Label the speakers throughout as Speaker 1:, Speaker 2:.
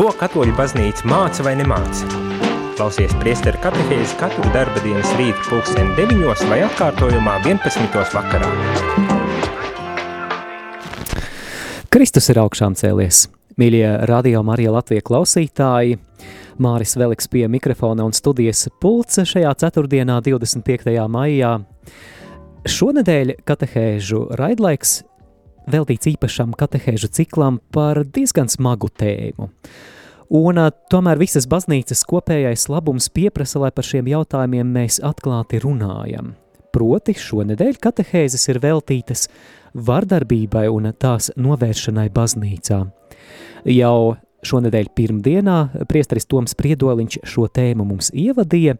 Speaker 1: Ko katoļu baznīca māca vai nemāca? Klausies priesteru katehēzi katru darba dienas rītu pulksteni 9 vai atkārtojumā 11. vakarā.
Speaker 2: Kristus ir augšām cēlies. Mīļie radio Marija Latvija klausītāji, Māris Veliks pie mikrofona un studijas pults šajā ceturtdienā 25. maijā. Šonedēļ katehēžu raidlaiks veltīts īpašam katehēžu ciklam par diezgan smagu tēmu. Un tomēr visas baznīcas kopējais labums pieprasa, lai par šiem jautājumiem mēs atklāti runājam. Proti šonedēļ katehēzes ir veltītas vardarbībai un tās novēršanai baznīcā. Jau šonedēļ pirmdienā priesteris Toms Priedoliņš šo tēmu mums ievadīja,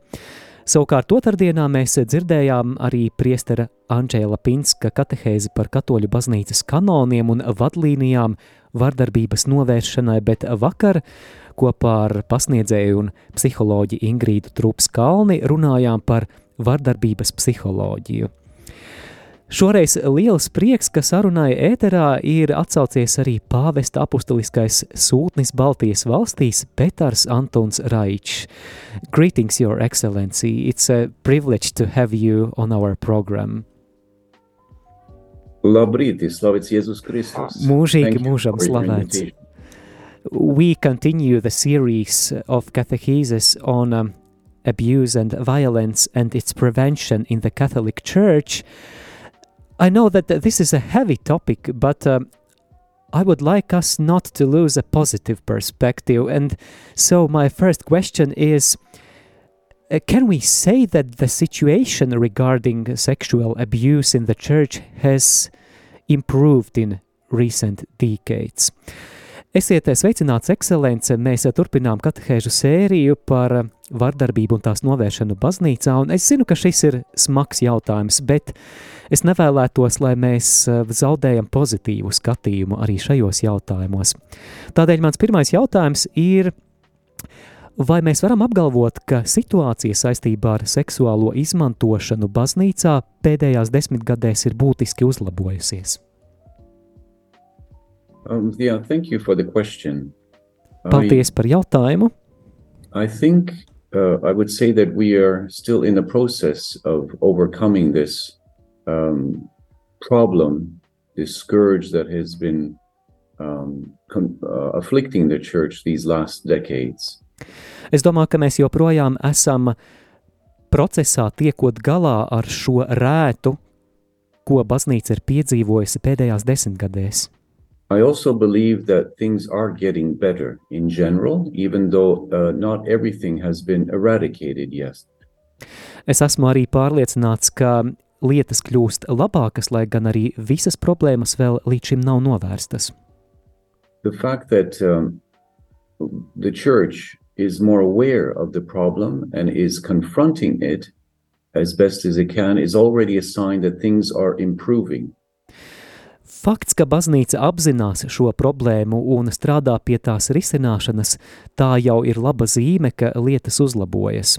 Speaker 2: Savukārt otrdienā mēs dzirdējām arī priestera Anģēla Pinska katehēzi par katoļu baznīcas kanoniem un vadlīnijām vardarbības novēršanai, bet vakar kopā ar pasniedzēju un psiholoģi Ingrīdu Trups Kalni runājām par vardarbības psiholoģiju. Šoreiz liels prieks, ka sarunai ēterā ir atsaucies arī pāvesta apustuliskais sūtnis Baltijas valstīs Petars Antons Raičs. Greetings, Your Excellency. It's a privilege to have you on our program.
Speaker 3: Labrīt, slavēts Jēzus Kristus.
Speaker 2: Mūžīgi mūžam slavēts. We continue the series of catechesis on um, abuse and violence and its prevention in the Catholic Church. I know that this is a heavy topic, but um, I would like us not to lose a positive perspective. And so, my first question is uh, Can we say that the situation regarding sexual abuse in the church has improved in recent decades? Esiet sveicināts, ekscelence! Mēs turpinām katehēžu sēriju par vardarbību un tās novēršanu baznīcā, un es zinu, ka šis ir smags jautājums, bet es nevēlētos, lai mēs zaudējam pozitīvu skatījumu arī šajos jautājumos. Tādēļ mans pirmais jautājums ir, vai mēs varam apgalvot, ka situācija saistībā ar seksuālo izmantošanu baznīcā pēdējās desmitgadēs ir būtiski uzlabojusies?
Speaker 3: Um, yeah, thank you for the question.
Speaker 2: Paldies par jautājumu.
Speaker 3: I think uh, I would say that we are still in the process of overcoming this um, problem, this scourge that has been um, uh, afflicting the church these last decades.
Speaker 2: Es domāju, ka mēs joprojām esam procesā tiekot galā ar šo rētu, ko baznīca ir piedzīvojusi pēdējās desmitgadēs.
Speaker 3: I also believe that things are getting better in general, even though uh, not everything has been eradicated yet.
Speaker 2: Es esmu arī pārliecināts, ka lietas kļūst labākas, lai gan arī visas problēmas vēl līdz šim nav novērstas.
Speaker 3: The fact that um, the church is more aware of the problem and is confronting it as best as it can is already a sign that things are improving.
Speaker 2: Fakts, ka baznīca apzinās šo problēmu un strādā pie tās risināšanas, tā jau ir laba zīme, ka lietas uzlabojas.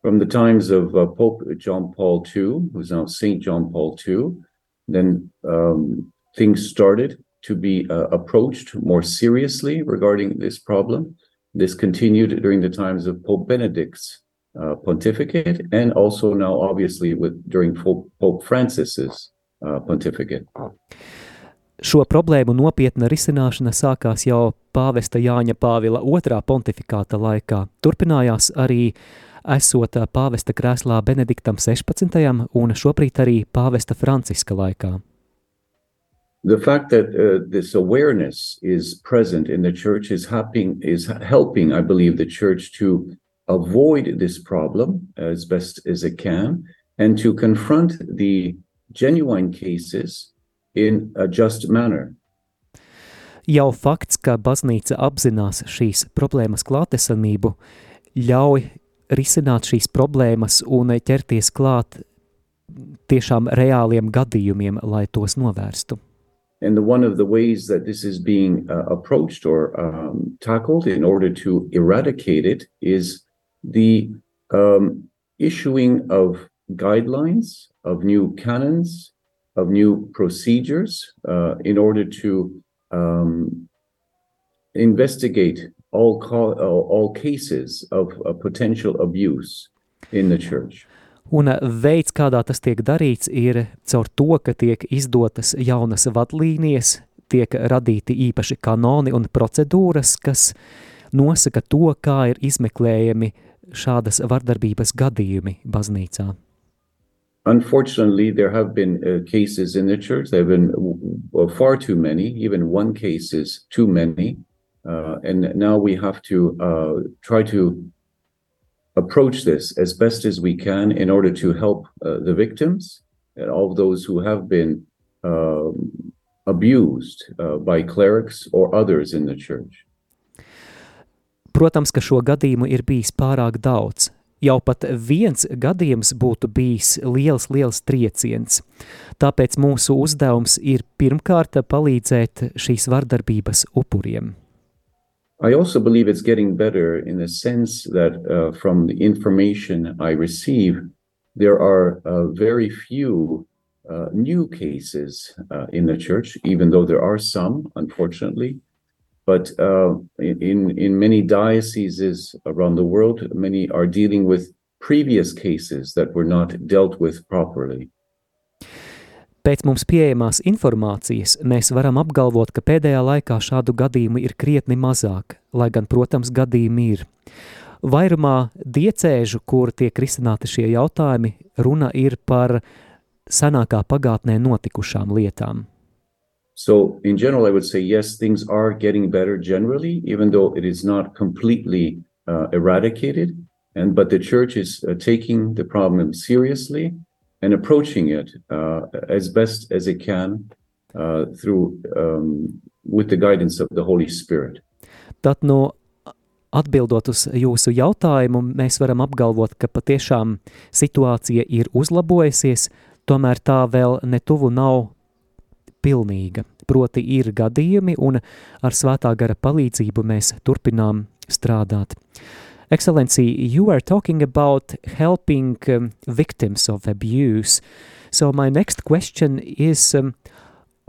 Speaker 3: From the times of uh, Pope John Paul II, who's now Saint John Paul II, then um, things started to be uh, approached more seriously regarding this problem. This continued during the times of Pope Benedict's uh, pontificate, and also now, obviously, with during Pope Francis's uh, pontificate.
Speaker 2: Šo problēmu nopietna risināšana sākās jau pāvesta Jāņa Pāvila otrā pontifikāta laikā. Turpinājās arī esot pāvesta krēslā Benediktam 16. un šobrīd arī pāvesta Franciska laikā.
Speaker 3: The fact that uh, this awareness is present in the church is helping, is helping, I believe, the church to avoid this problem as best as it can and to confront the genuine cases in a just manner.
Speaker 2: Jau fakts, ka baznīca apzinās šīs problēmas klātesamību, ļauj risināt šīs problēmas un ķerties klāt tiešām reāliem gadījumiem, lai tos novērstu.
Speaker 3: And the, one of the ways that this is being uh, approached or um, tackled in order to eradicate it is the um, issuing of guidelines, of new canons, of new procedures uh, in order to um, investigate all, co- all, cases of potential abuse in the church.
Speaker 2: Un uh, veids, kādā tas tiek darīts, ir caur to, ka tiek izdotas jaunas vadlīnijas, tiek radīti īpaši kanoni un procedūras, kas nosaka to, kā ir izmeklējami šādas vardarbības gadījumi baznīcā.
Speaker 3: Unfortunately, there have been uh, cases in the church. There have been uh, far too many. Even one case is too many. Uh, and now we have to uh, try to approach this as best as we can in order to help uh, the victims and all those who have been um, abused uh, by clerics or others in the church.
Speaker 2: Protams, ka šo gadījumu ir bijis pārāk daudz. Jau pat viens gadījums būtu bijis liels, liels trieciens. Tāpēc mūsu uzdevums ir pirmkārt palīdzēt šīs vardarbības upuriem.
Speaker 3: I also believe it's getting better in the sense that uh, from the information I receive, there are uh, very few uh, new cases uh, in the church, even though there are some, unfortunately. But uh, in in many dioceses around the world, many are dealing with previous cases that were not dealt with properly.
Speaker 2: Pēc mums pieejamās informācijas mēs varam apgalvot, ka pēdējā laikā šādu gadījumu ir krietni mazāk, lai gan, protams, gadījumi ir. Vairumā diecēžu, kur tiek risināti šie jautājumi, runa ir par senākā pagātnē notikušām lietām.
Speaker 3: So, in general, I would say yes, things are getting better generally, even though it is not completely uh, eradicated. And but the church is uh, taking the problem seriously and approaching it uh, as best as it can uh, through um, with the guidance of the Holy Spirit.
Speaker 2: Tad no atbildot uz jūsu jautājumu, mēs varam apgalvot, ka patiešām situācija ir uzlabojusies, tomēr tā vēl netuvu nav pilnīga. Proti ir gadījumi, un ar svētā gara palīdzību mēs turpinām strādāt. Excellency, you are talking about helping um, victims of abuse. So my next question is, um,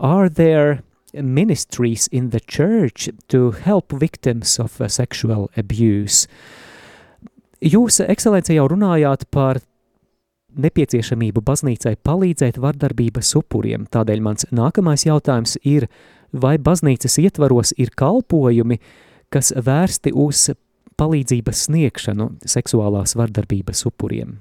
Speaker 2: are there ministries in the church to help victims of uh, sexual abuse? Jūs, ekscelencija, jau runājāt par nepieciešamību baznīcai palīdzēt vardarbības upuriem. Tādēļ mans nākamais jautājums ir, vai baznīcas ietvaros ir kalpojumi, kas vērsti uz palīdzības sniegšanu seksuālās vardarbības upuriem?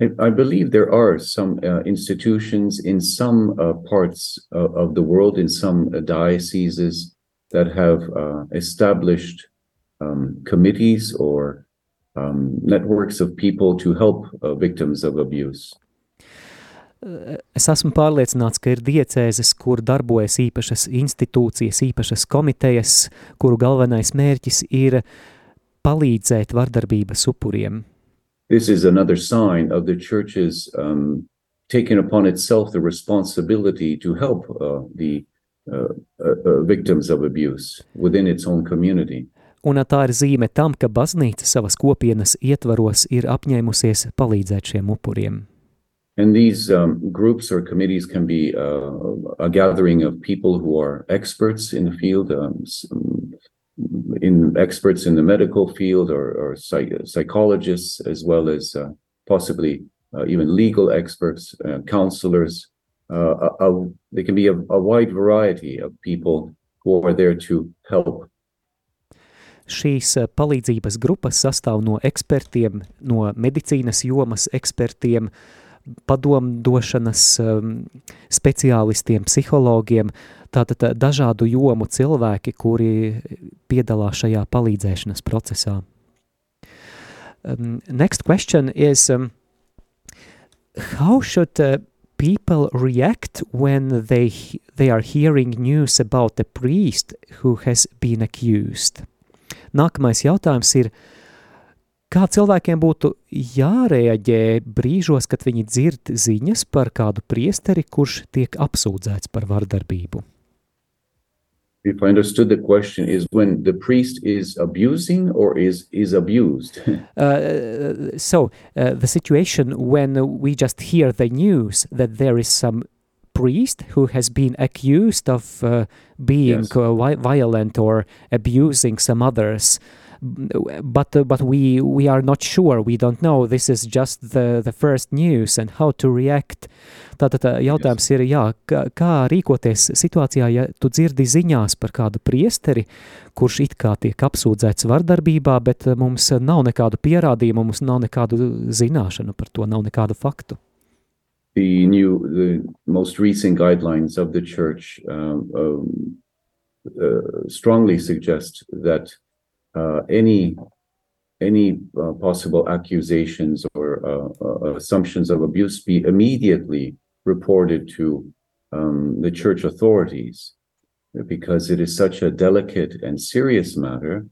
Speaker 3: I believe there are some uh, institutions in some uh, parts of, of the world, in some uh, dioceses, that have uh, established um, committees or um, networks of people to help uh, victims of abuse.
Speaker 2: Es esmu pārliecināts, ka ir diecēzes, kur darbojas īpašas institūcijas, īpašas komitejas, kuru galvenais mērķis ir palīdzēt vardarbības upuriem.
Speaker 3: This is another sign of the church's um, taking upon itself the responsibility to help uh, the uh, uh, uh victims of abuse within its own community.
Speaker 2: Un tā ir zīme tam, ka baznīca savas kopienas ietvaros ir apņēmusies palīdzēt šiem upuriem.
Speaker 3: And these um, groups or committees can be uh, a gathering of people who are experts in the field, um, in experts in the medical field or, or psych psychologists, as well as uh, possibly uh, even legal experts, uh, counselors. Uh, a, a, they can be a, a wide variety of people who are there to help
Speaker 2: Šīs eh, palīdzības grupas sastāv no ekspertiem, no medicīnas jomas ekspertiem, padomdošanas um, speciālistiem, psihologiem, tātad eh, dažādu jomu cilvēki, kuri piedalās šajā palīdzēšanas procesā. Um, next question is, um, how should uh, people react when they, they are hearing news about a priest who has been accused? Nākamais jautājums ir, kā cilvēkiem būtu jārēģē brīžos, kad viņi dzird ziņas par kādu priesteri, kurš tiek apsūdzēts par vardarbību?
Speaker 3: If I understood the question, is when the priest is abusing or is is abused?
Speaker 2: uh, so uh, the situation when we just hear the news that there is some priest who has been accused of uh, being
Speaker 3: Yes.
Speaker 2: uh, vi- violent or abusing some others. But uh, but we we are not sure. We don't know. This is just the the first news and how to react. Tātad uh, jautājums ir, jā, kā, kā rīkoties situācijā, ja tu dzirdi ziņās par kādu priesteri, kurš it kā tiek apsūdzēts vardarbībā, bet mums nav nekādu pierādījumu, mums nav nekādu zināšanu par to, nav nekādu faktu.
Speaker 3: The new, the most recent guidelines of the church um, um, uh, strongly suggest that uh, any any uh, possible accusations or uh, uh, assumptions of abuse be immediately reported to um, the church authorities because it is such a delicate and serious matter.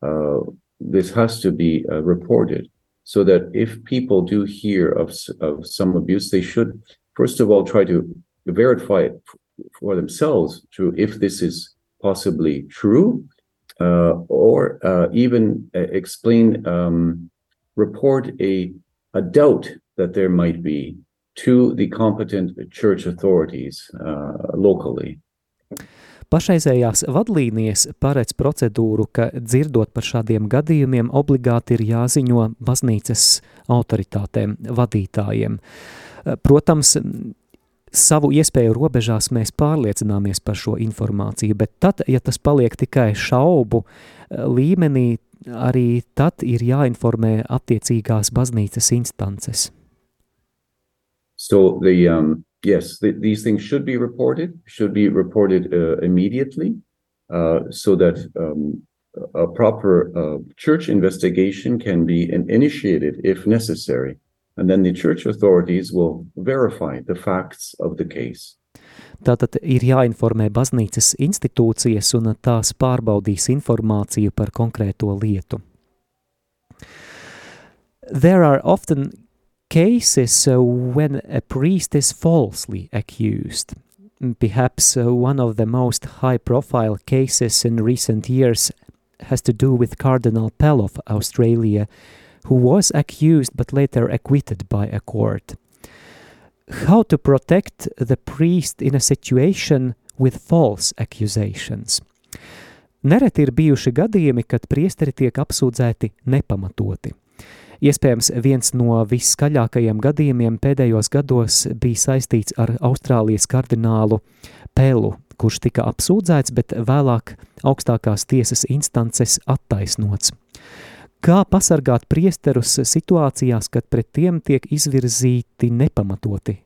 Speaker 3: Uh, this has to be reported so that if people do hear of, of some abuse, they should first of all try to verify it for themselves to if this is possibly true, uh, or uh, even uh, explain, um, report a a doubt that there might be to the competent church authorities uh, locally.
Speaker 2: Pašreizējās vadlīnijas paredz procedūru, ka dzirdot par šādiem gadījumiem, obligāti ir jāziņo baznīcas autoritātēm, vadītājiem. Protams, savu iespēju robežās mēs pārliecināmies par šo informāciju, bet tad, ja tas paliek tikai šaubu eh, līmenī, arī tad ir jāinformē attiecīgās baznīcas instances.
Speaker 3: So the um, yes, th- these things should be reported, should be reported uh, immediately, uh, so that um, a proper uh, church investigation can be in- initiated if necessary, and then the church authorities will verify the facts of the case.
Speaker 2: Tātad ir jāinformē baznīcas institūcijas un tās pārbaudīs informāciju par konkrēto lietu. There are often cases uh, when a priest is falsely accused. Perhaps uh, one of the most high profile cases in recent years has to do with Cardinal Pell of Australia, who was accused but later acquitted by a court. How to protect the priest in a situation with false accusations? Nereti ir bijuši gadījumi, kad priesteri tiek apsūdzēti nepamatoti. Iespējams, viens no viskaļākajiem gadījumiem pēdējos gados bija saistīts ar Austrālijas kardinālu Pelu, kurš tika apsūdzēts, bet vēlāk augstākās tiesas instances attaisnots. Kā pasargāt priesterus situācijās, kad pret tiem tiek izvirzīti nepamatoti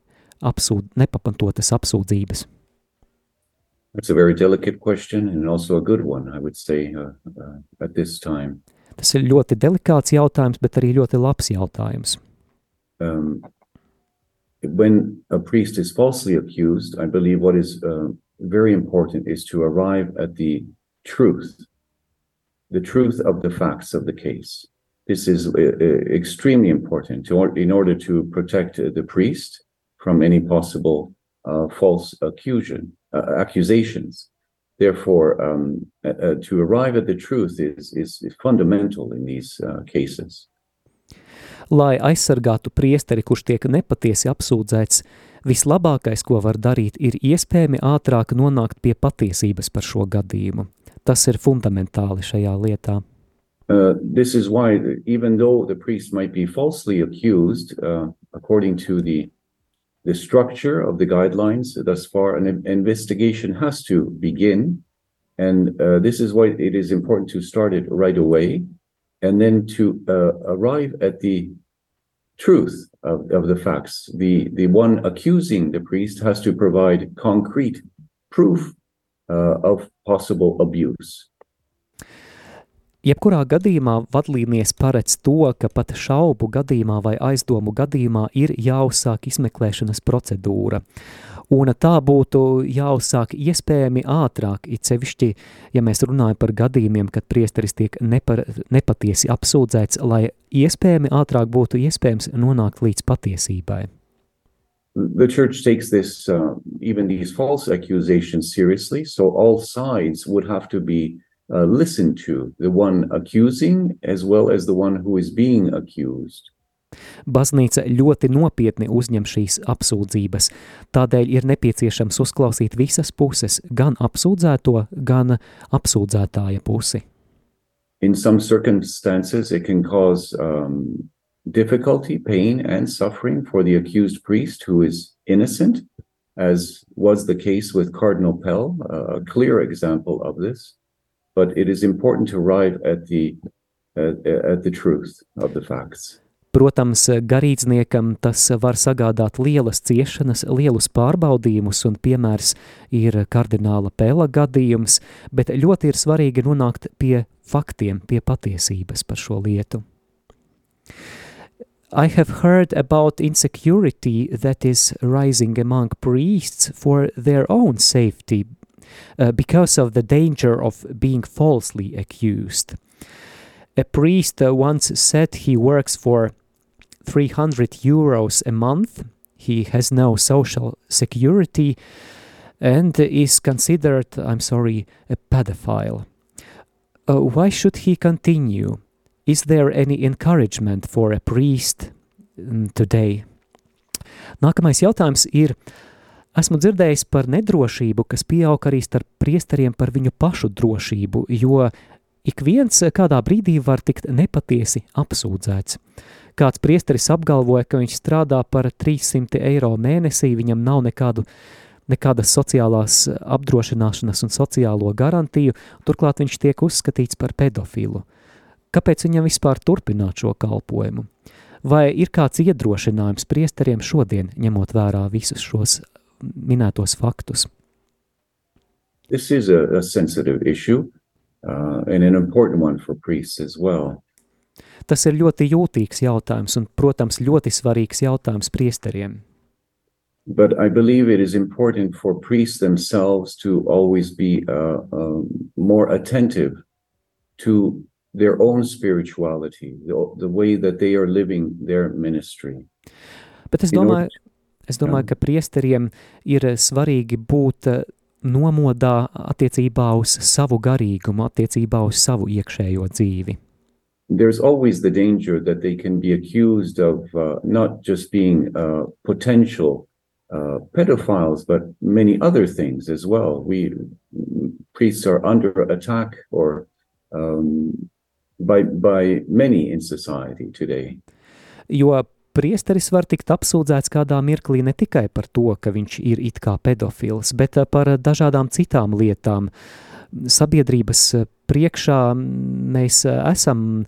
Speaker 2: apsūd, nepamatotas apsūdzības?
Speaker 3: It's a very delicate question and also a good one, I would say, uh, uh, at this time.
Speaker 2: Tas ir ļoti delikāts jautājums, bet arī ļoti labs jautājums.
Speaker 3: um, when a priest is falsely accused, I believe what is uh, very important is to arrive at the truth, the truth of the facts of the case. This is uh, uh, extremely important to, in order to protect the priest from any possible uh, false accusation, uh, accusations. Therefore, um, uh, uh, to arrive at the truth is, is, is fundamental in these uh, cases.
Speaker 2: Lai aizsargātu priesteri, kurš tiek nepatiesi apsūdzēts, vislabākais, ko var darīt, ir iespējami ātrāk nonākt pie patiesības par šo gadījumu. Tas ir fundamentāli šajā lietā.
Speaker 3: Uh, this is why, even though the priest might be falsely accused, uh, according to the the structure of the guidelines thus far, an investigation has to begin, and uh, this is why it is important to start it right away, and then to uh, arrive at the truth of, of the facts. The the one accusing the priest has to provide concrete proof uh, of possible abuse.
Speaker 2: Jebkurā gadījumā vadlīnijas paredz to, ka pat šaubu gadījumā vai aizdomu gadījumā ir jāuzsāk izmeklēšanas procedūra. Un tā būtu jāuzsāk iespējami ātrāk, it sevišķi, ja mēs runājam par gadījumiem, kad priesteris tiek nepar, nepatiesi apsūdzēts, lai iespējami ātrāk būtu iespējams nonākt līdz patiesībai.
Speaker 3: the church takes this uh, even these false accusations seriously so all sides would have to be uh, listened to the one accusing as well as the one who is being accused
Speaker 2: Baznīca ļoti nopietni uzņem šīs apsūdzības, tādēļ ir nepieciešams uzklausīt visas puses, gan apsūdzēto, gan apsūdzētāja pusi.
Speaker 3: In some circumstances, it can cause um, difficulty, pain, and suffering for the accused priest who is innocent, as was the case with Cardinal Pell, a clear example of this. But it is important to arrive at the at, the truth of the facts.
Speaker 2: Protams, garīdzniekam tas var sagādāt lielas ciešanas, lielus pārbaudījumus, un piemērs ir kardināla Pēla gadījums, bet ļoti ir svarīgi nonākt pie faktiem, pie patiesības par šo lietu. I have heard about insecurity that is rising among priests for their own safety uh, because of the danger of being falsely accused. A priest once said he works for 300 euros a month. He has no social security and is considered, I'm sorry, a pedophile. Uh, why should he continue? Is there any encouragement for a priest mm, today? Nākamais jautājums ir, esmu dzirdējis par nedrošību, kas pieaug arī starp priesteriem par viņu pašu drošību, jo ik viens kādā brīdī var tikt nepatiesi apsūdzēts. Kāds priesteris apgalvoja, ka viņš strādā par 300 eiro mēnesī, viņam nav nekādu, nekādas sociālās apdrošināšanas un sociālo garantiju, turklāt viņš tiek uzskatīts par pedofilu. Kāpēc viņam vispār turpināt šo kalpojumu? Vai ir kāds iedrošinājums priesteriem šodien, ņemot vērā visus šos minētos faktus?
Speaker 3: This is a, a sensitive issue uh, and an important one for priests as well.
Speaker 2: Tas ir ļoti jūtīgs jautājums un, protams, ļoti svarīgs jautājums priesteriem.
Speaker 3: But I believe it is important for priests themselves to always be uh, um, more attentive to their own spirituality, the, the way that they are living their ministry.
Speaker 2: Bet es domāju, es domāju ka priesteriem ir svarīgi būt uh, nomodā attiecībā uz savu garīgumu, attiecībā uz savu iekšējo dzīvi
Speaker 3: there's always the danger that they can be accused of uh, not just being uh, potential uh, pedophiles, but many other things as well. We priests are under attack or um, by by many in society today.
Speaker 2: Jo priesteris var tikt apsūdzēts kādā mirklī ne tikai par to, ka viņš ir it kā pedofils, bet uh, par dažādām citām lietām. Sabiedrības uh, priekšā mēs eh, esam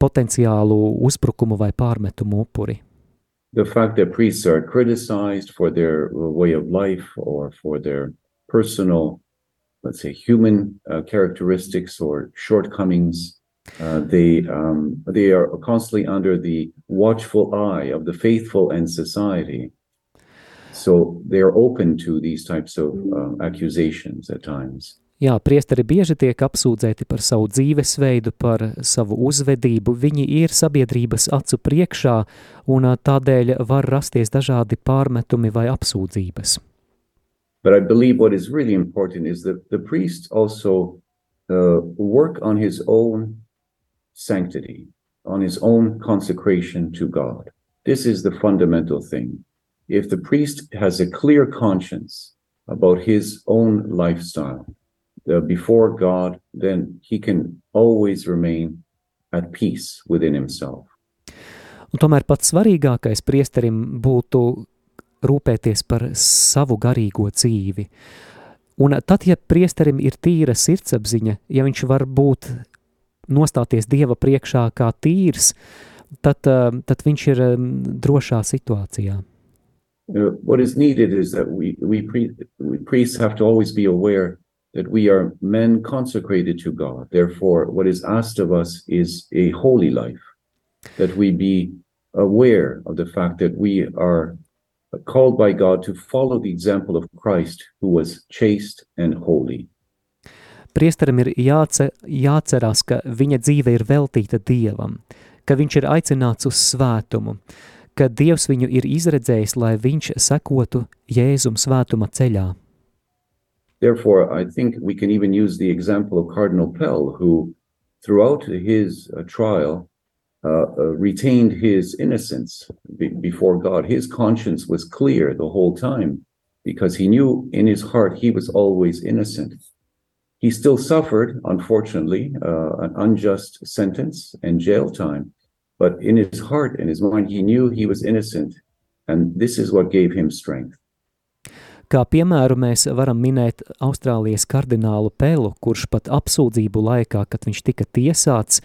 Speaker 2: potenciālu uzbrukumu vai pārmetumu upuri.
Speaker 3: The fact that priests are criticized for their way of life or for their personal, let's say, human uh, characteristics or shortcomings, uh, they um, they are constantly under the watchful eye of the faithful and society. So they are open to these types of uh, accusations at times.
Speaker 2: Jā, priesteri bieži tiek apsūdzēti par savu dzīvesveidu, par savu uzvedību. Viņi ir sabiedrības acu priekšā, un tādēļ var rasties dažādi pārmetumi vai apsūdzības.
Speaker 3: But I believe what is really important is that the priest also uh, work on his own sanctity, on his own consecration to God. This is the fundamental thing. If the priest has a clear conscience about his own lifestyle, uh, before God, then he can always remain at peace within himself.
Speaker 2: Un tomēr pats svarīgākais priesterim būtu rūpēties par savu garīgo dzīvi. Un tad, ja priesterim ir tīra sirdsapziņa, ja viņš var būt nostāties Dieva priekšā kā tīrs, tad, uh, tad viņš ir um, drošā situācijā.
Speaker 3: Uh, what is needed is that we, we, pre, we priests have to always be aware that we are men consecrated to God. Therefore, what is asked of us is a holy life, that we be aware of the fact that we are called by God to follow the example of Christ, who was chaste and holy.
Speaker 2: Priesterim ir jāce, jācerās, ka viņa dzīve ir veltīta Dievam, ka viņš ir aicināts uz svētumu, ka Dievs viņu ir izredzējis, lai viņš sekotu Jēzum svētuma ceļā.
Speaker 3: Therefore, I think we can even use the example of Cardinal Pell, who throughout his uh, trial uh, uh, retained his innocence be- before God. His conscience was clear the whole time because he knew in his heart he was always innocent. He still suffered, unfortunately, uh, an unjust sentence and jail time, but in his heart and his mind, he knew he was innocent, and this is what gave him strength.
Speaker 2: Kā piemēru mēs varam minēt Austrālijas kardinālu Pelu, kurš pat apsūdzību laikā, kad viņš tika tiesāts,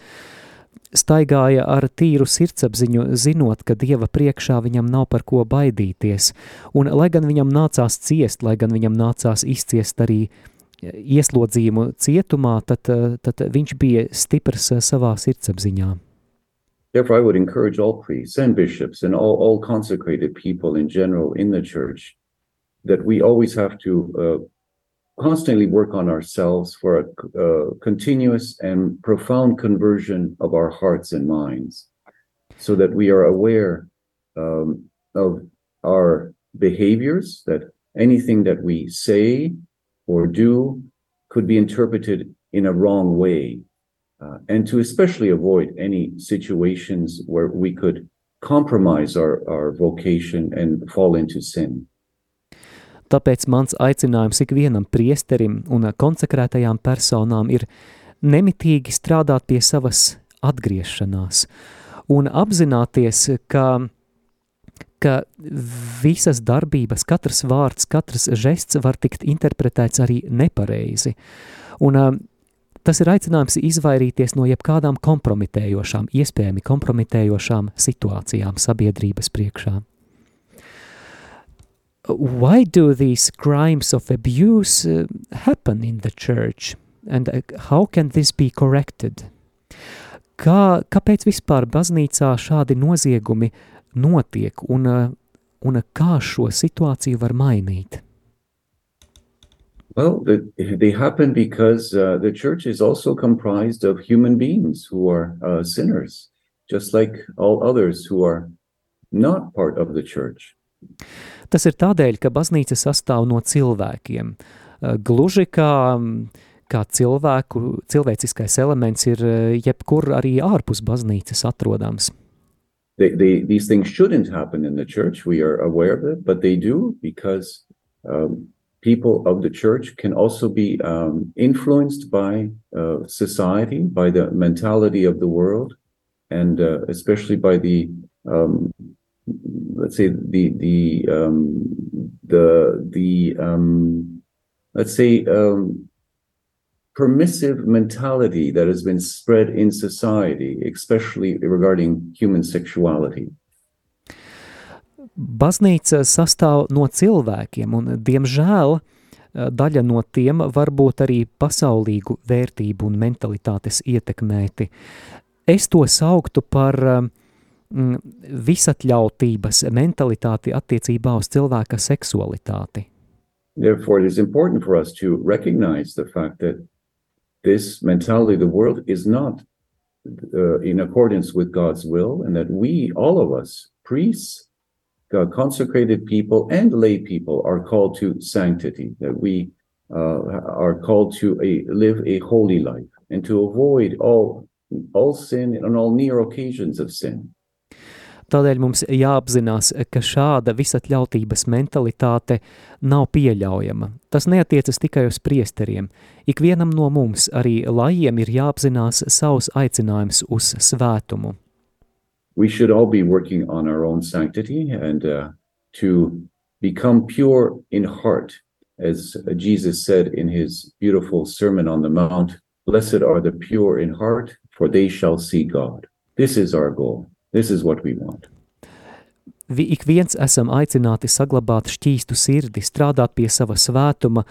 Speaker 2: staigāja ar tīru sirdsapziņu, zinot, ka Dieva priekšā viņam nav par ko baidīties. Un, lai gan viņam nācās ciest, lai gan viņam nācās izciest arī ieslodzījumu cietumā, tad, tad viņš bija stiprs savā sirdsapziņā.
Speaker 3: Therefore, I would encourage all priests and bishops and all, all consecrated people in general in the church that we always have to uh, constantly work on ourselves for a, a continuous and profound conversion of our hearts and minds so that we are aware um, of our behaviors, that anything that we say or do could be interpreted in a wrong way, uh, and to especially avoid any situations where we could compromise our, our vocation and fall into sin.
Speaker 2: Tāpēc mans aicinājums ikvienam priesterim un konsekrētajām personām ir nemitīgi strādāt pie savas atgriešanās un apzināties, ka, ka visas darbības, katrs vārds, katrs žests var tikt interpretēts arī nepareizi. Un uh, tas ir aicinājums izvairīties no jebkādām kompromitējošām, iespējami kompromitējošām situācijām sabiedrības priekšā. why do these crimes of abuse uh, happen in the church and uh, how can this be corrected? Kā, kāpēc vispār baznīcā šādi noziegumi notiek un, uh, un kā šo situāciju var mainīt?
Speaker 3: Well, they happen because uh, the church is also comprised of human beings who are uh, sinners, just like all others who are not part of the church.
Speaker 2: Tas ir tādēļ, ka baznīca sastāv no cilvēkiem. Eh, gluži kā, kā cilvēku, cilvēciskais elements ir eh, jebkur arī ārpus baznīcas atrodams.
Speaker 3: They, they, these things shouldn't happen in the church. We are aware of it, but they do because um, people of the church can also be um, influenced by uh, society, by the mentality of the world, and uh, especially by the um, let's say the the um, the the um, let's say um, permissive mentality that has been spread in society, especially regarding human sexuality.
Speaker 2: Baznīca sastāv no cilvēkiem, un, diemžēl, daļa no tiem var būt arī pasaulīgu vērtību un mentalitātes ietekmēti. Es to sauktu par Mm, visatļautības mentalitāti attiecībā uz cilvēka seksualitāti.
Speaker 3: Therefore, it is important for us to recognize the fact that this mentality of the world is not uh, in accordance with God's will, and that we, all of us, priests, God consecrated people, and lay people, are called to sanctity, that we uh, are called to a, live a holy life and to avoid all, all sin and all near occasions of sin.
Speaker 2: Tādēļ mums jāapzinās, ka šāda visatļautības mentalitāte nav pieļaujama. Tas neatiecas tikai uz priesteriem. Ikvienam no mums, arī lajiem, ir jāapzinās savs aicinājums uz svētumu.
Speaker 3: We should all be working on our own sanctity and uh, to become pure in heart, as Jesus said in his beautiful Sermon on the Mount, Blessed are the pure in heart, for they shall see God. This is our goal. This is what we want.
Speaker 2: Vi ik viens esam aicināti saglabāt šķīstu sirdi, strādāt pie sava svētuma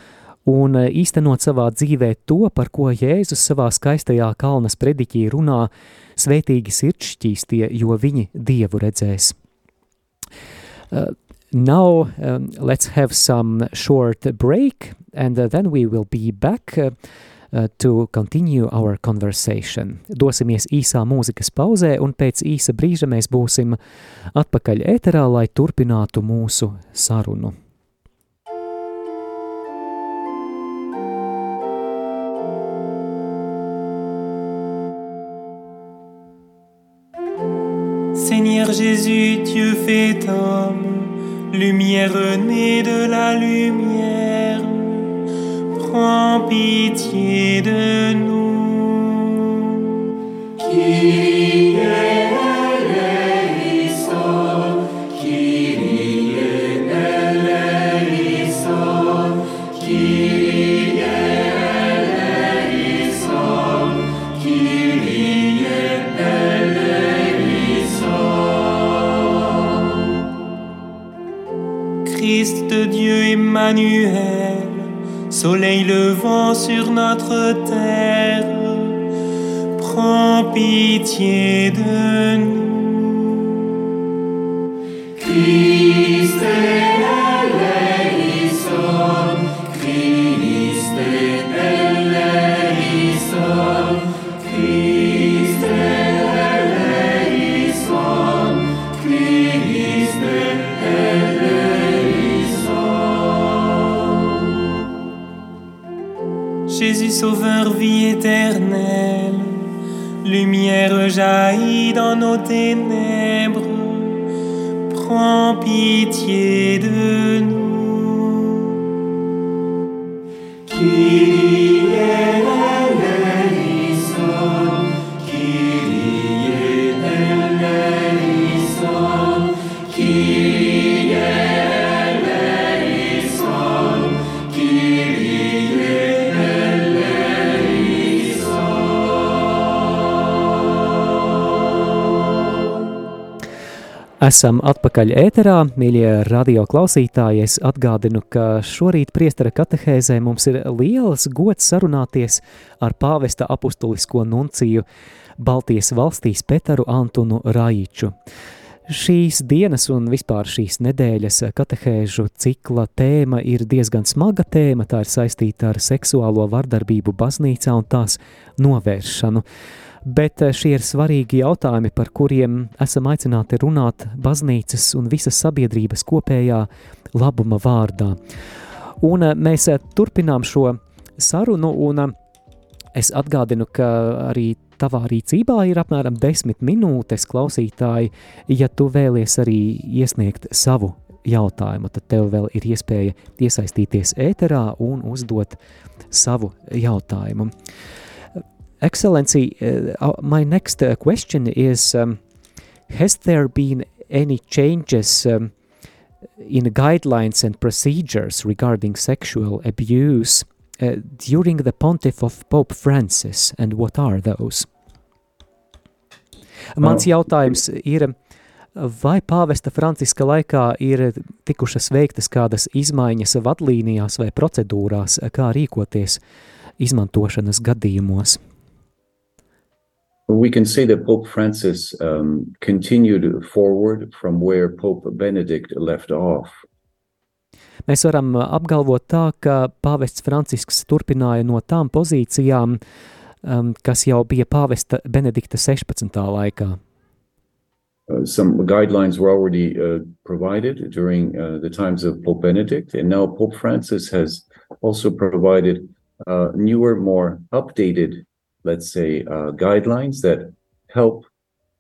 Speaker 2: un e, īstenot savā dzīvē to, par ko Jēzus savā skaistajā kalnas prediķī runā, svētīgi sirdšķīstie, jo viņi Dievu redzēs. Uh, now um, let's have some short break and uh, then we will be back. Uh, to continue our conversation. Dosimies īsā mūzikas pauzē, un pēc īsa brīža mēs būsim atpakaļ ēterā, lai turpinātu mūsu sarunu.
Speaker 4: Seigneur Jésus, Dieu fait homme, lumière née de la lumière, prends pitié de nous. Christ sur notre terre, prends pitié de nous. Ténèbres, prends pitié de nous.
Speaker 2: Esam atpakaļ ēterā, mīļie radio klausītāji. Es atgādinu, ka šorīt priestera katehēzē mums ir liels gods sarunāties ar pāvesta apustulisko nunciju Baltijas valstīs Petaru Antunu Rajiču. Šīs dienas un vispār šīs nedēļas katehēžu cikla tēma ir diezgan smaga tēma, tā ir saistīta ar seksuālo vardarbību baznīcā un tās novēršanu bet eh, šie ir svarīgi jautājumi, par kuriem esam aicināti runāt baznīcas un visas sabiedrības kopējā labuma vārdā. Un eh, mēs eh, turpinām šo sarunu, un es atgādinu, ka arī tavā rīcībā ir apmēram desmit minūtes klausītāji, ja tu vēlies arī iesniegt savu jautājumu, tad tev vēl ir iespēja iesaistīties ēterā un uzdot savu jautājumu. Uh, Excellency, uh, my next uh, question is um, Has there been any changes um, in guidelines and procedures regarding sexual abuse uh, during the pontiff of Pope Francis, and what are those? Mans jautājums ir, vai pāvesta Franciska laikā ir tikušas veiktas kādas izmaiņas vadlīnijās vai procedūrās, kā rīkoties izmantošanas gadījumos?
Speaker 3: We can say that Pope Francis um, continued forward from where Pope Benedict left off.
Speaker 2: Mēs varam uh, apgalvot tā, ka pāvests Francisks turpināja no tām pozīcijām, um, kas jau bija pāvesta Benedikta 16. laikā.
Speaker 3: Uh, some guidelines were already uh, provided during uh, the times of Pope Benedict, and now Pope Francis has also provided uh, newer, more updated let's say, uh, guidelines that help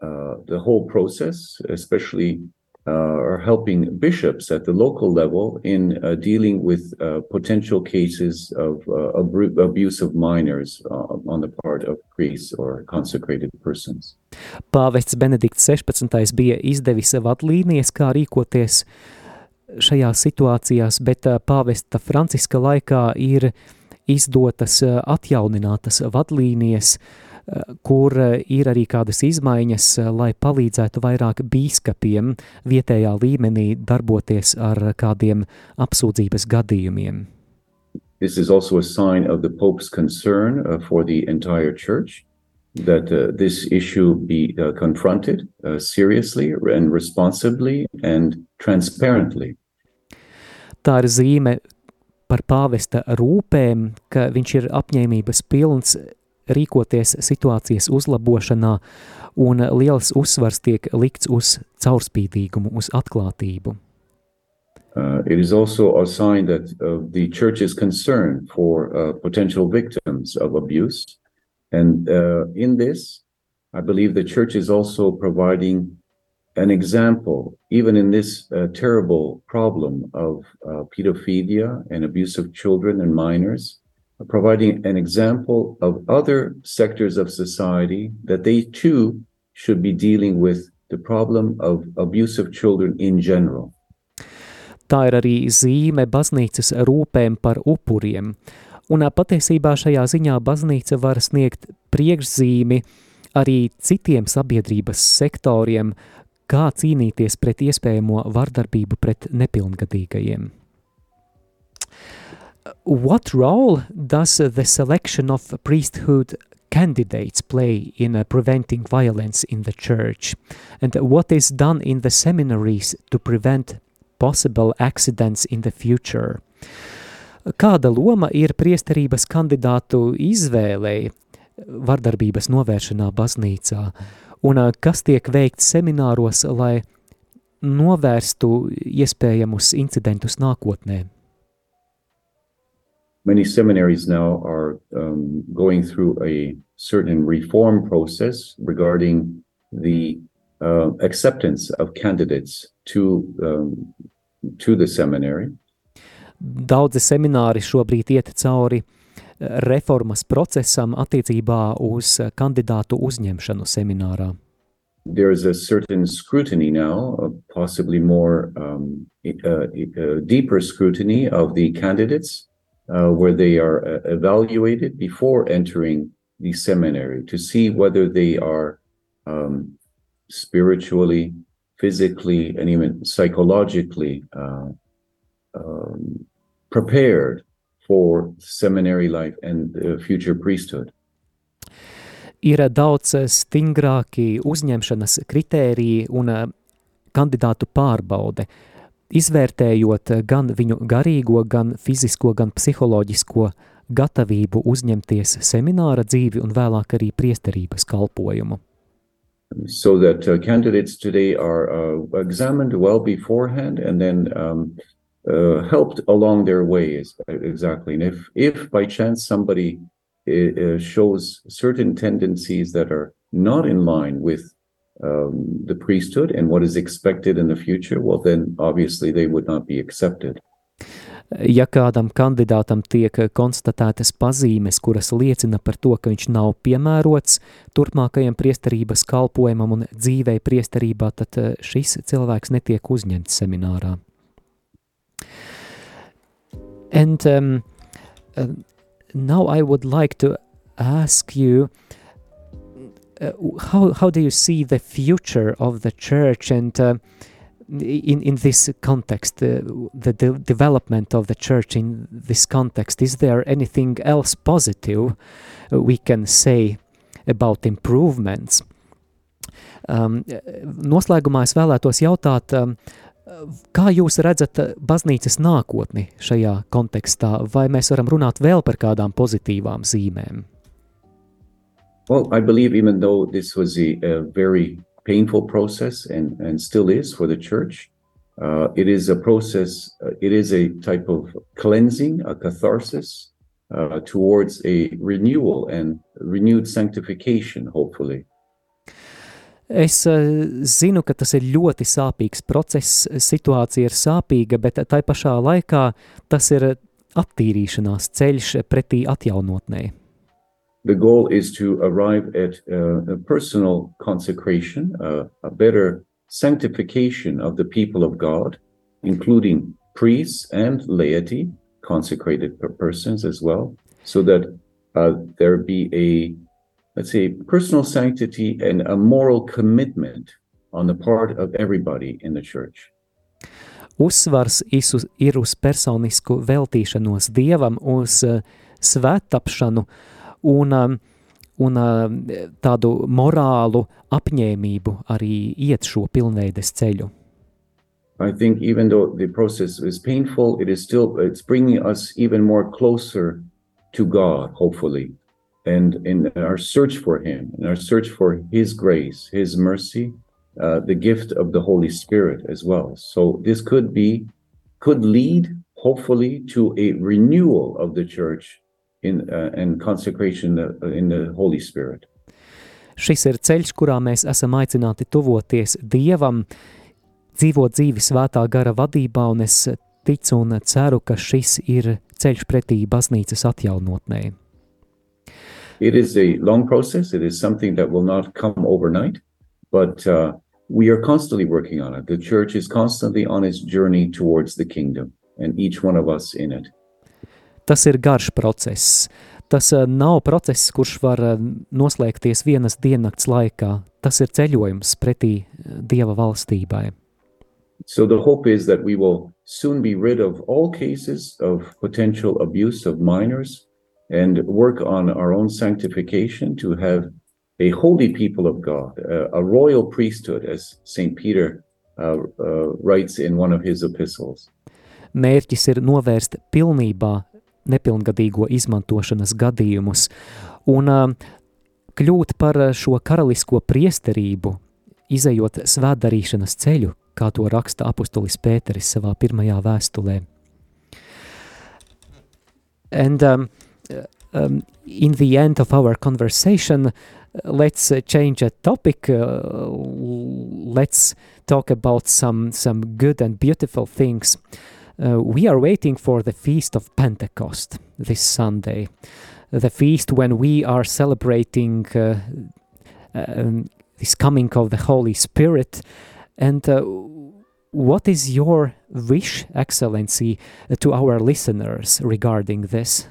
Speaker 3: uh, the whole process, especially uh, are helping bishops at the local level in dealing with potential cases of ab- abuse of minors on the part of priests or consecrated persons.
Speaker 2: Pāvests Benedikts 16. bija izdevis vadlīnijas, kā rīkoties šajās situācijās, bet pāvesta Franciska laikā ir uh, izdotas eh, atjauninātas vadlīnijas, eh, kur eh, ir arī kādas izmaiņas, lai palīdzētu vairāk bīskapiem vietējā līmenī darboties ar kādiem apsūdzības gadījumiem.
Speaker 3: This is also a sign of the Pope's concern uh, for the entire church that uh, this issue be uh, confronted uh, seriously and responsibly and transparently.
Speaker 2: Tā ir zīme par pāvesta rūpēm, ka viņš ir apņēmības pilns rīkoties situācijas uzlabošanā, un liels uzsvars tiek likts uz caurspīdīgumu, uz atklātību.
Speaker 3: Uh, it is also a sign that uh, the church is concerned for uh, potential victims of abuse. And uh, in this, I believe the church is also providing an example, even in this uh, terrible problem of uh, pedophilia and abuse of children and minors, providing an example of other sectors of society that they too should be dealing with the problem of abuse of children in general.
Speaker 2: Tā ir arī zīme baznīcas rūpēm par upuriem. Un patiesībā šajā ziņā baznīca var sniegt priekšzīmi arī citiem sabiedrības sektoriem, kā cīnīties pret iespējamo vardarbību pret nepilngadīgajiem. What role does the selection of priesthood candidates play in uh, preventing violence in the church? And what is done in the seminaries to prevent possible accidents in the future? Kāda loma ir priesterības kandidātu izvēlei vardarbības novēršanā baznīcā? Un uh, kas tiek veikts semināros, lai novērstu iespējamus incidentus nākotnē?
Speaker 3: many seminaries now are um, going through a certain reform process regarding the uh, acceptance of candidates to um, to the seminary.
Speaker 2: Daudzi semināri šobrīd iet cauri uh, reformas procesam attiecībā uz uh, kandidātu uzņemšanu seminārā.
Speaker 3: There is a certain scrutiny now, uh, possibly more um, uh, uh, deeper scrutiny of the candidates uh, where they are uh, evaluated before entering the seminary to see whether they are um, spiritually, physically, and even psychologically uh, um, prepared for seminary life and future priesthood.
Speaker 2: Ir daudz stingrāki uzņemšanas kritēriji un kandidātu pārbaude. Uh, izvērtējot gan viņu garīgo, gan fizisko, gan psiholoģisko gatavību uzņemties semināra dzīvi un vēlāk arī priesterības kalpojumu.
Speaker 3: So that uh, candidates today are uh, examined well beforehand and then um, uh, helped along their ways. Exactly. And if, if by chance somebody uh, shows certain tendencies that are not in line with um, the priesthood and what is expected in the future, well, then obviously they would not be accepted.
Speaker 2: Ja kādam kandidātam tiek konstatētas pazīmes, kuras liecina par to, ka viņš nav piemērots turpmākajam priesterības kalpojumam un dzīvei priesterībā, tad eh, šis cilvēks netiek uzņemts seminārā. And um, uh, now I would like to ask you uh, uh, how how do you see the future of the church and uh, in in this context uh, the de development of the church in this context? Is there anything else positive uh, we can say about improvements? Um, noslēgumā es vēlētos jautāt um, Kā jūs redzat baznīcas nākotni šajā kontekstā, vai mēs varam runāt vēl par kādām pozitīvām zīmēm?
Speaker 3: Well, I believe even though this was a, a very painful process and, and still is for the church, uh, it is a process, uh, it is a type of cleansing, a catharsis uh, towards a renewal and renewed sanctification, hopefully.
Speaker 2: Es uh, zinu, ka tas ir ļoti sāpīgs process, situācija ir sāpīga, bet tai pašā laikā tas ir attīrīšanās ceļš pretī atjaunotnei.
Speaker 3: the goal is to arrive at uh, a personal consecration, uh, a better sanctification of the people of God, including priests and laity, consecrated persons as well, so that uh, there be a, let's say, personal sanctity and a moral commitment on the part of everybody in the church.
Speaker 2: Uzsvars ir uz personisku veltīšanos Dievam, uz uh, svētapšanu, un, um, un um, tādu morālu apņēmību arī iet šo pilnveides ceļu.
Speaker 3: I think even though the process is painful, it is still it's bringing us even more closer to God, hopefully, and in our search for Him, in our search for His grace, His mercy, uh, the gift of the Holy Spirit as well. So this could be, could lead, hopefully, to a renewal of the church in, uh, and consecration in the Holy Spirit.
Speaker 2: Šis ir ceļš, kurā mēs esam aicināti tuvoties Dievam, dzīvot dzīvi svētā gara vadībā, un es ticu un ceru, ka šis ir ceļš pretī baznīcas atjaunotnē.
Speaker 3: It is a long process. It is something that will not come overnight, but uh, we are constantly working on it. The church is constantly on its journey towards the kingdom, and each one of us in it.
Speaker 2: Tas ir garš process. Tas uh, nav process, kurš var uh, noslēgties vienas diennakts laikā. Tas ir ceļojums pretī uh, Dieva valstībai.
Speaker 3: So the hope is that we will soon be rid of all cases of potential abuse of minors and work on our own sanctification to have a holy people of God, a, a royal priesthood, as St. Peter uh, uh, writes in one of his epistles.
Speaker 2: Mērķis ir novērst pilnībā nepilngadīgo izmantošanas gadījumus un uh, kļūt par šo karalisko priesterību, izējot svētdarīšanas ceļu, kā to raksta apustulis Pēteris savā pirmajā vēstulē. And um, um, in the end of our conversation, let's uh, change a topic. Uh, let's talk about some some good and beautiful things. Uh, we are waiting for the feast of Pentecost this Sunday, the feast when we are celebrating uh, um, this coming of the Holy Spirit. And uh, what is your wish, Excellency, to our listeners regarding this?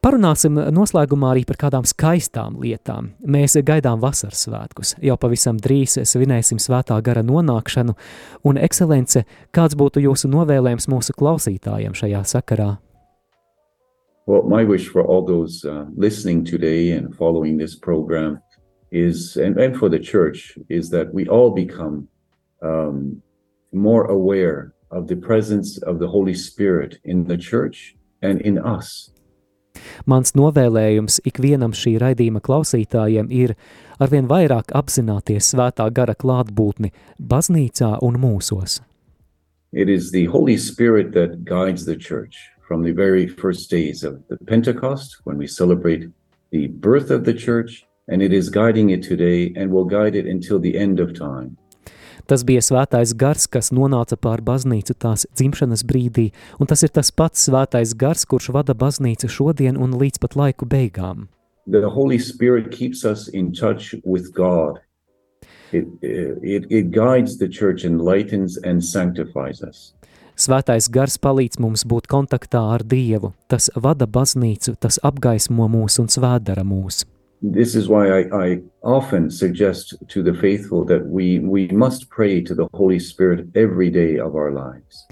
Speaker 2: Parunāsim noslēgumā arī par kādām skaistām lietām. Mēs gaidām vasaras svētkus, jau pavisam drīz svinēsim svētā gara nonākšanu, un, ekscelence, kāds būtu jūsu novēlējums mūsu klausītājiem šajā sakarā?
Speaker 3: Well, my wish for all those uh, listening today and following this program is, and, and for the church, is that we all become um, more aware of the presence of the Holy Spirit in the church and in us.
Speaker 2: Mans novēlējums ikvienam šī raidījuma klausītājiem ir arvien vairāk apzināties svētā gara klātbūtni baznīcā un mūsos.
Speaker 3: It is the Holy Spirit that guides the church from the very first days of the Pentecost when we celebrate the birth of the church, and it is guiding it today and will guide it until the end of time.
Speaker 2: Tas bija svētais gars, kas nonāca pār baznīcu tās dzimšanas brīdī, un tas ir tas pats svētais gars, kurš vada baznīcu šodien un līdz pat laiku beigām.
Speaker 3: The Holy Spirit keeps us in touch with God. It, it, it guides the church, enlightens and sanctifies us.
Speaker 2: Svētais gars palīdz mums būt kontaktā ar Dievu, tas vada baznīcu, tas apgaismo mūs un svētdara mūs.
Speaker 3: This is why I, I, often suggest to the faithful that we, we must pray to the Holy Spirit every day of our lives.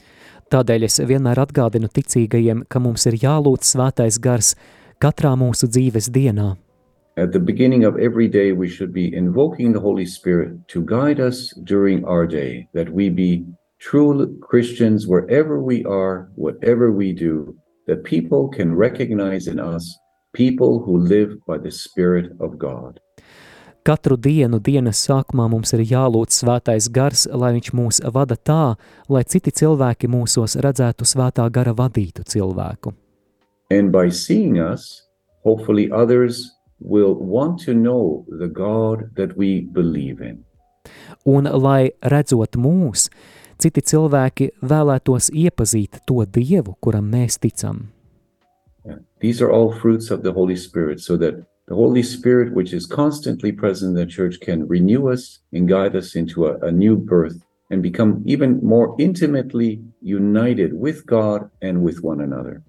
Speaker 2: Tādēļ es vienmēr atgādinu ticīgajiem, ka mums ir jālūdz svētais gars katrā mūsu dzīves dienā.
Speaker 3: At the beginning of every day, we should be invoking the Holy Spirit to guide us during our day, that we be true Christians wherever we are, whatever we do, that people can recognize in us people who live by the Spirit of God.
Speaker 2: Katru dienu dienas sākumā mums ir jālūdz svētais gars, lai viņš mūs vada tā, lai citi cilvēki mūsos redzētu svētā gara vadītu cilvēku.
Speaker 3: And by seeing us, hopefully others will want to know the God that we believe in.
Speaker 2: Un lai redzot mūs, citi cilvēki vēlētos iepazīt to Dievu, kuram mēs ticam.
Speaker 3: These are all fruits of the Holy Spirit, so that the Holy Spirit, which is constantly present in the church, can renew us and guide us into a, a new birth and become even more intimately united with God and with one another.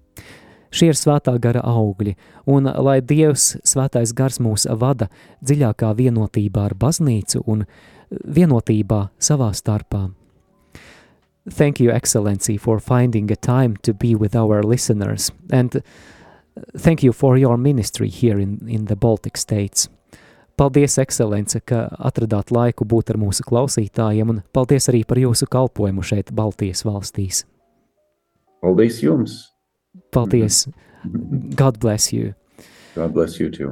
Speaker 2: Šie ir svētā gara augļi, un lai Dievs, svētais gars mūs vada dziļākā vienotībā ar baznīcu un vienotībā savā starpā. Thank you, Excellency, for finding a time to be with our listeners, and thank you for your ministry here in, in the Baltic States. Paldies, ekscelence, ka atradāt laiku būt ar mūsu klausītājiem, un paldies arī par jūsu kalpojumu šeit, Baltijas valstīs.
Speaker 3: Paldies jums!
Speaker 2: Paldies! God bless you!
Speaker 3: God bless you too.